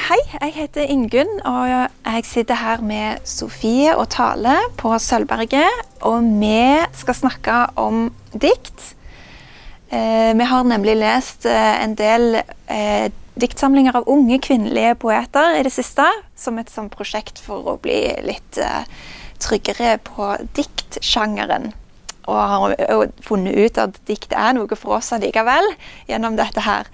hei, jeg heter Ingunn, og jeg sitter her med Sofie og Tale på Sølvberget. Og vi skal snakke om dikt. Eh, vi har nemlig lest eh, en del eh, diktsamlinger av unge kvinnelige poeter i det siste, som et sånt prosjekt for å bli litt tryggere på diktsjangeren. Og har funnet ut at dikt er noe for oss allikevel gjennom dette her.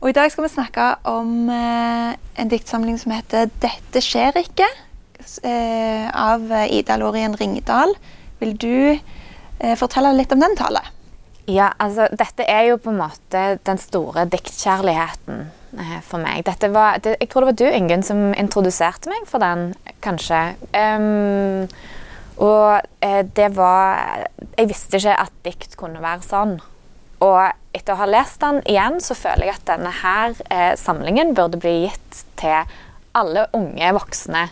Og I dag skal vi snakke om eh, en diktsamling som heter 'Dette skjer ikke', eh, av Ida Lorien Ringdal. Vil du eh, fortelle litt om den, talen? Ja, altså dette er jo på en måte den store diktkjærligheten eh, for meg. Var, det, jeg tror det var du, Ingunn, som introduserte meg for den, kanskje. Um, og eh, det var Jeg visste ikke at dikt kunne være sånn. Og etter å ha lest den igjen, så føler jeg at denne her eh, samlingen burde bli gitt til alle unge voksne.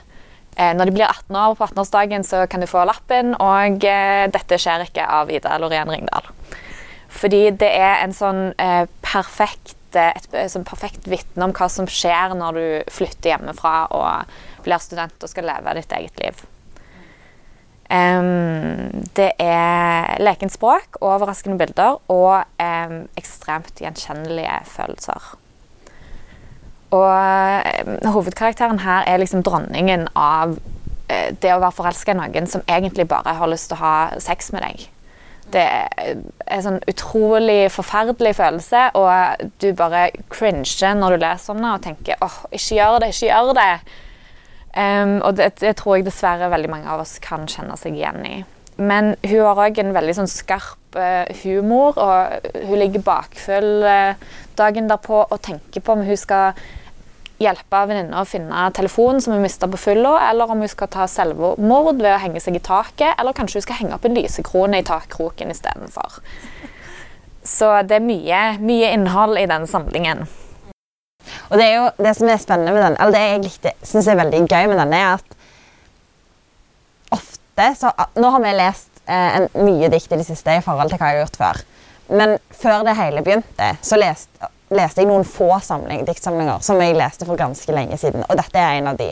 Eh, når de blir 18 år på 18-årsdagen, så kan du få lappen, og eh, dette skjer ikke av Ida Lorén Ringdal. Fordi det er en sånn eh, perfekt eh, et, et sånn perfekt vitne om hva som skjer når du flytter hjemmefra og blir student og skal leve ditt eget liv. Um, det er lekent språk, overraskende bilder og um, ekstremt gjenkjennelige følelser. Og um, hovedkarakteren her er liksom dronningen av uh, det å være forelska i noen som egentlig bare har lyst til å ha sex med deg. Det er en sånn utrolig forferdelig følelse, og du bare cringer når du leser om det og tenker åh, oh, ikke gjør det, ikke gjør det. Um, og det, det, tror jeg dessverre veldig mange av oss kan kjenne seg igjen i. Men hun har òg en veldig sånn skarp uh, humor, og hun ligger bakfull uh, dagen derpå og tenker på om hun skal hjelpe venninna å finne telefonen som hun mista på fylla, eller om hun skal ta selvmord ved å henge seg i taket, eller kanskje hun skal henge opp en lysekrone i takkroken istedenfor. Så det er mye, mye innhold i den samlingen. Og det er jo det som er spennende med den, eller det jeg likte, synes er veldig gøy med den, er at ofte så Nå har vi lest eh, en, mye dikt i det siste i forhold til hva jeg har gjort før. Men før det hele begynte, så leste, leste jeg noen få samling, diktsamlinger som jeg leste for ganske lenge siden. Og dette er en av de.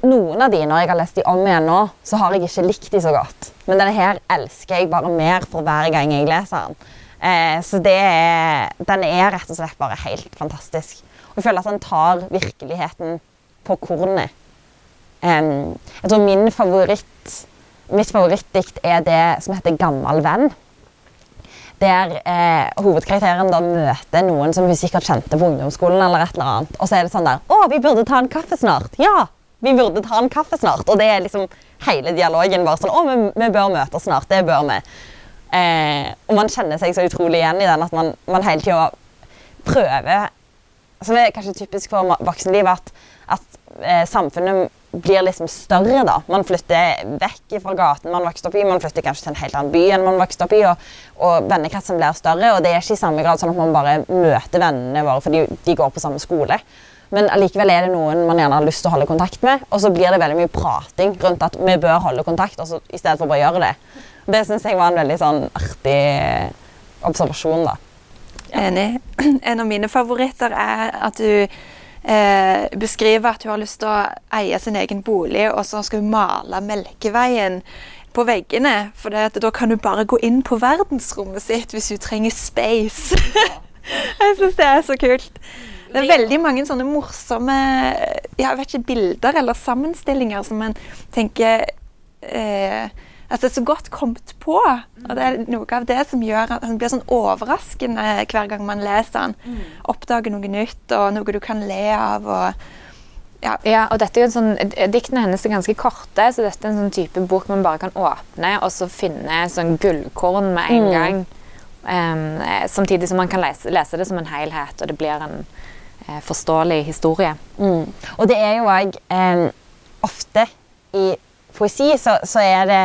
Noen av de, når jeg har lest de om igjen nå, så har jeg ikke likt de så godt. Men denne her elsker jeg bare mer for hver gang jeg leser den. Eh, så er, den er rett og slett bare helt fantastisk. Og jeg føler at den tar virkeligheten på kornet. Jeg tror min favoritt, mitt favorittdikt er det som heter 'Gammal venn'. Der eh, hovedkarakteren da møter noen som hun sikkert kjente på ungdomsskolen. eller et eller annet. Og så er det sånn der 'Å, vi burde ta en kaffe snart.' Ja, vi burde ta en kaffe snart. Og det er liksom hele dialogen bare sånn 'Å, vi, vi bør møtes snart.' Det bør vi. Eh, og man kjenner seg så utrolig igjen i den at man, man hele tida prøver Som er kanskje typisk for voksenlivet, at, at eh, samfunnet blir liksom større. da. Man flytter vekk fra gaten man vokste opp i, man flytter kanskje til en helt annen by enn man vokste opp i, og, og vennekretsen blir større. Og det er ikke i samme grad sånn at man bare møter vennene våre fordi de går på samme skole. Men allikevel er det noen man gjerne har lyst til å holde kontakt med, og så blir det veldig mye prating rundt at vi bør holde kontakt, altså, i stedet for å gjøre det. Det syns jeg var en veldig sånn artig observasjon, da. Enig. En av mine favoritter er at du eh, beskriver at hun har lyst til å eie sin egen bolig, og så skal hun male Melkeveien på veggene. For det, da kan hun bare gå inn på verdensrommet sitt hvis hun trenger space. jeg syns det er så kult. Det er veldig mange sånne morsomme jeg vet ikke, bilder eller sammenstillinger som man tenker eh, altså, så godt kommet på. Og det er noe av det som gjør at han blir sånn overraskende hver gang man leser den. Mm. Oppdager noe nytt og noe du kan le av. og ja. ja. og dette er jo en sånn, Diktene hennes er ganske korte, så dette er en sånn type bok man bare kan åpne og så finne sånn gullkorn med en mm. gang. Um, samtidig som man kan lese, lese, det som en helhet, og det blir en uh, forståelig historie. Mm. Og det er jo òg um, ofte i poesi så, så er det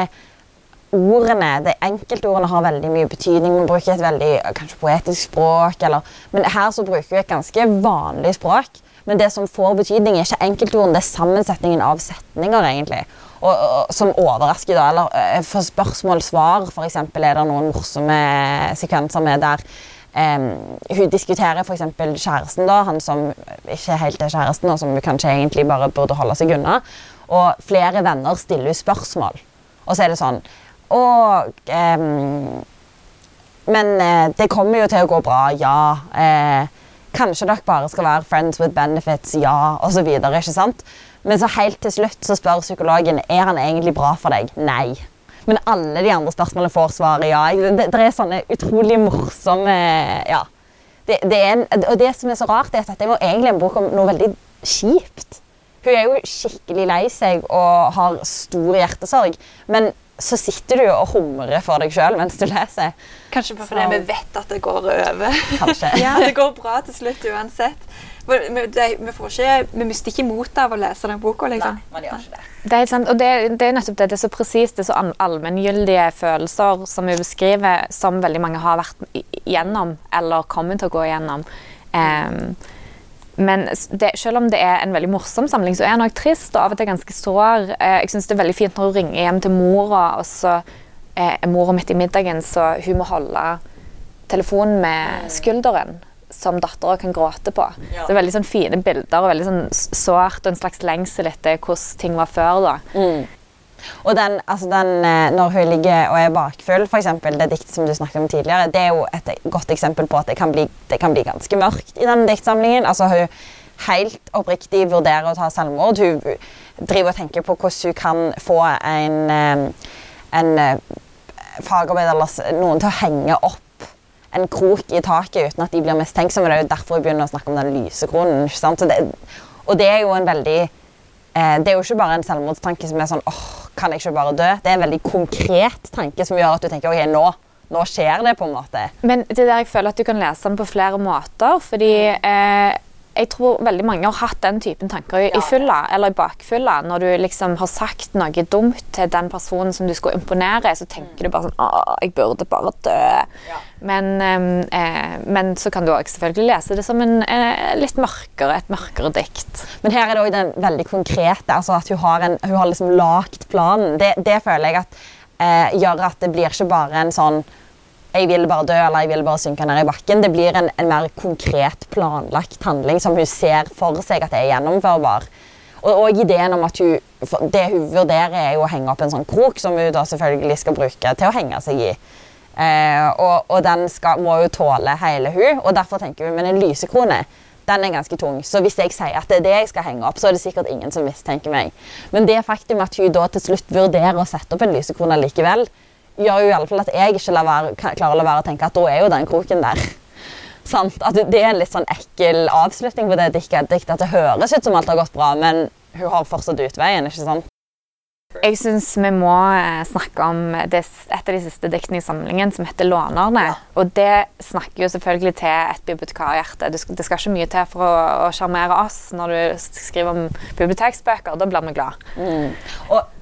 ordene, de enkeltordene har veldig mye betydning. Man bruker et veldig kanskje poetisk språk. Eller, men her så bruker vi et ganske vanlig språk. Men det som får betydning, er ikke enkeltordene, det er sammensetningen av setninger. egentlig. Og, og, som overrasker. da, eller eh, For spørsmål-svar f.eks. er det noen morsomme sekvenser med der um, hun diskuterer f.eks. kjæresten, da, han som ikke helt er kjæresten, og som kanskje egentlig bare burde holde seg unna. Og flere venner stiller hun spørsmål. Og så er det sånn Å em, Men eh, det kommer jo til å gå bra, ja. Eh, kanskje dere bare skal være friends with benefits, ja, osv. Men så helt til slutt så spør psykologen er han egentlig bra for deg. Nei. Men alle de andre spørsmålene får svaret ja. Det, det er sånne utrolig morsomme Ja. Det, det en, og det som er så rart, er at dette er egentlig en bok om noe veldig kjipt. Hun er jo skikkelig lei seg og har stor hjertesorg. Men så sitter du og humrer for deg sjøl mens du leser. Kanskje bare fordi vi vet at det går over. Kanskje. ja, det går bra til slutt uansett. Vi, vi, får ikke, vi mister ikke motet av å lese den boka. Liksom. man gjør ikke det. Det er sant, og det, det er nettopp det. Det er så presist, det er så allmenngyldige følelser som vi beskriver, som veldig mange har vært igjennom, eller kommer til å gå igjennom. Em, men det, selv om det er en veldig morsom samling, så er den òg trist og av og til ganske sår. Eh, jeg synes det er veldig fint når hun ringer hjem til mora, og så eh, er mora midt i middagen, så hun må holde telefonen med skulderen som dattera kan gråte på. Ja. Det er veldig sånn fine bilder og veldig sånn sårt og en slags lengsel etter hvordan ting var før. da. Og den, altså den, eh, når hun ligger og er bakfull, eksempel, det diktet som du snakket om tidligere, det er jo et godt eksempel på at det kan bli, det kan bli ganske mørkt i den diktsamlingen. Altså Hun helt oppriktig vurderer å ta selvmord. Hun driver og tenker på hvordan hun kan få en, eh, en eh, fagarbeider eller noen til å henge opp en krok i taket uten at de blir mistenksomme. Det er jo derfor hun begynner å snakke om den lysekronen. ikke sant? Det, og det er jo en veldig det er jo ikke bare en selvmordstanke som er sånn åh, kan jeg ikke bare dø? Det er en veldig konkret tanke som gjør at du tenker ok, nå, nå skjer det. på en måte. Men det er der jeg føler at du kan lese den på flere måter. Fordi eh, jeg tror veldig mange har hatt den typen tanker i, i fylla eller i bakfylla. Når du liksom har sagt noe dumt til den personen som du skulle imponere, så tenker du bare sånn Å, jeg burde bare dø. Men, eh, men så kan du også selvfølgelig lese det som en eh, litt mørkere, et mørkere dikt. Men her er det også den veldig konkrete, altså at hun har, en, hun har liksom lagt planen. Det, det føler jeg at eh, gjør at det blir ikke bare en sånn jeg vil bare dø eller jeg vil bare synke ned i bakken. Det blir en, en mer konkret planlagt handling som hun ser for seg at er gjennomførbar. Og, og ideen om at hun, Det hun vurderer, er jo å henge opp en sånn krok som hun da selvfølgelig skal bruke til å henge seg i. Eh, og, og den skal, må jo tåle hele hun, og derfor tenker hun men en lysekrone den er ganske tung. Så hvis jeg sier at det er det jeg skal henge opp, så er det sikkert ingen som mistenker meg. Men det faktum at hun da til slutt vurderer å sette opp en lysekrone likevel, gjør jo i alle fall at jeg ikke være, klarer å la være å tenke at da er jo den kroken der. Sant? At det er en litt sånn ekkel avslutning på det diktet. At det høres ut som alt har gått bra, men hun har fortsatt utveien. ikke sant? Jeg syns vi må eh, snakke om et av de siste diktene i samlingen, som heter 'Lånerne'. Og det snakker jo selvfølgelig til et bibliotekarhjerte. Det skal, ikke mye til for å sjarmere oss når du skriver om biblioteksbøker. Da blir vi glad. Og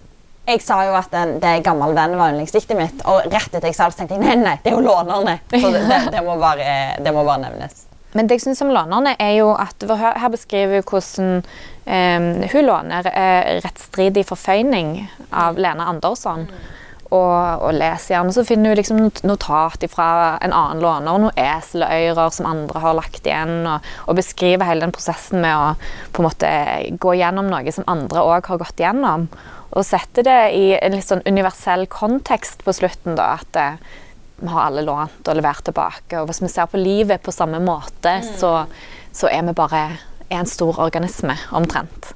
jeg sa jo at en, det gammel venn var yndlingsdiktet mitt, og rett etter jeg sa det, tenkte jeg nei, nei, det er jo lånerne. Så det, det, det, må, bare, det må bare nevnes. Men det jeg synes om lånerne er jo at her, beskriver hvordan eh, hun låner eh, rettsstridig forføyning av Lena Andersson. Og, og leser gjerne. Så finner du liksom notat fra en annen låner, noen eseløyrer som andre har lagt igjen, og, og beskriver hele den prosessen med å på en måte gå gjennom noe som andre òg har gått gjennom. Og sette det i en litt sånn universell kontekst på slutten, da. At det, vi har alle lånt og levert tilbake. Og hvis vi ser på livet på samme måte, så, så er vi bare en stor organisme, omtrent.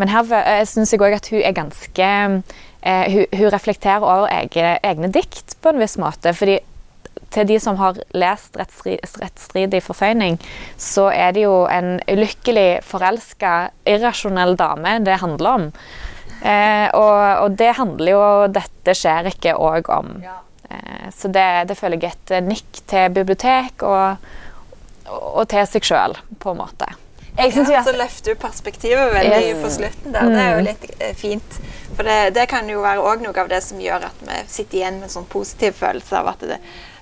Men her uh, syns jeg òg at hun er ganske eh, hun, hun reflekterer over egne, egne dikt på en viss måte. fordi til de som har lest rettsstridig forføyning, så er det jo en ulykkelig forelska, irrasjonell dame det handler om. Eh, og, og det handler jo 'Dette skjer ikke' òg om. Eh, så det, det føler jeg et eh, nikk til bibliotek og, og til seg sjøl, på en måte. Jeg synes Ja, at så løfter du perspektivet veldig Yes. på slutten der. Det er jo litt eh, fint. For det, det kan jo være òg noe av det som gjør at vi sitter igjen med en sånn positiv følelse av at det,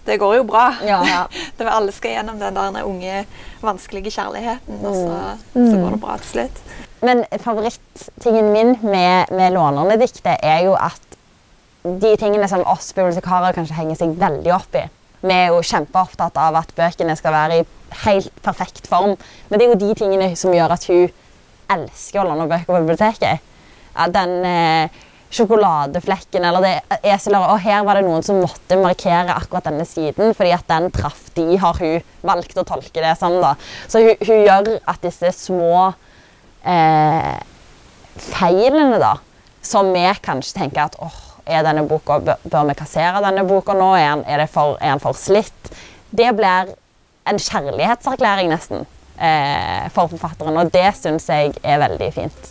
det går jo bra. Ja, ja. det er alle skal gjennom den der unge, vanskelige kjærligheten, og så, så går det bra til slutt. Men favorittingen min med, med lånerne-diktet er jo at de tingene som oss bibliotekarer kanskje henger seg veldig opp i, Vi er jo kjempeopptatt av at bøkene skal være i helt perfekt form. Men det er jo de tingene som gjør at hun elsker å låne bøker på biblioteket. Ja, den eh, sjokoladeflekken eller det eselet Og her var det noen som måtte markere akkurat denne siden, fordi at den traff de, har hun valgt å tolke det som. da. Så hun, hun gjør at disse små eh, feilene, da, som vi kanskje tenker at åh, er denne boka, bør vi kassere denne boka nå? Er den, er, for, er den for slitt? Det blir en kjærlighetserklæring, nesten, eh, for forfatteren, og det syns jeg er veldig fint.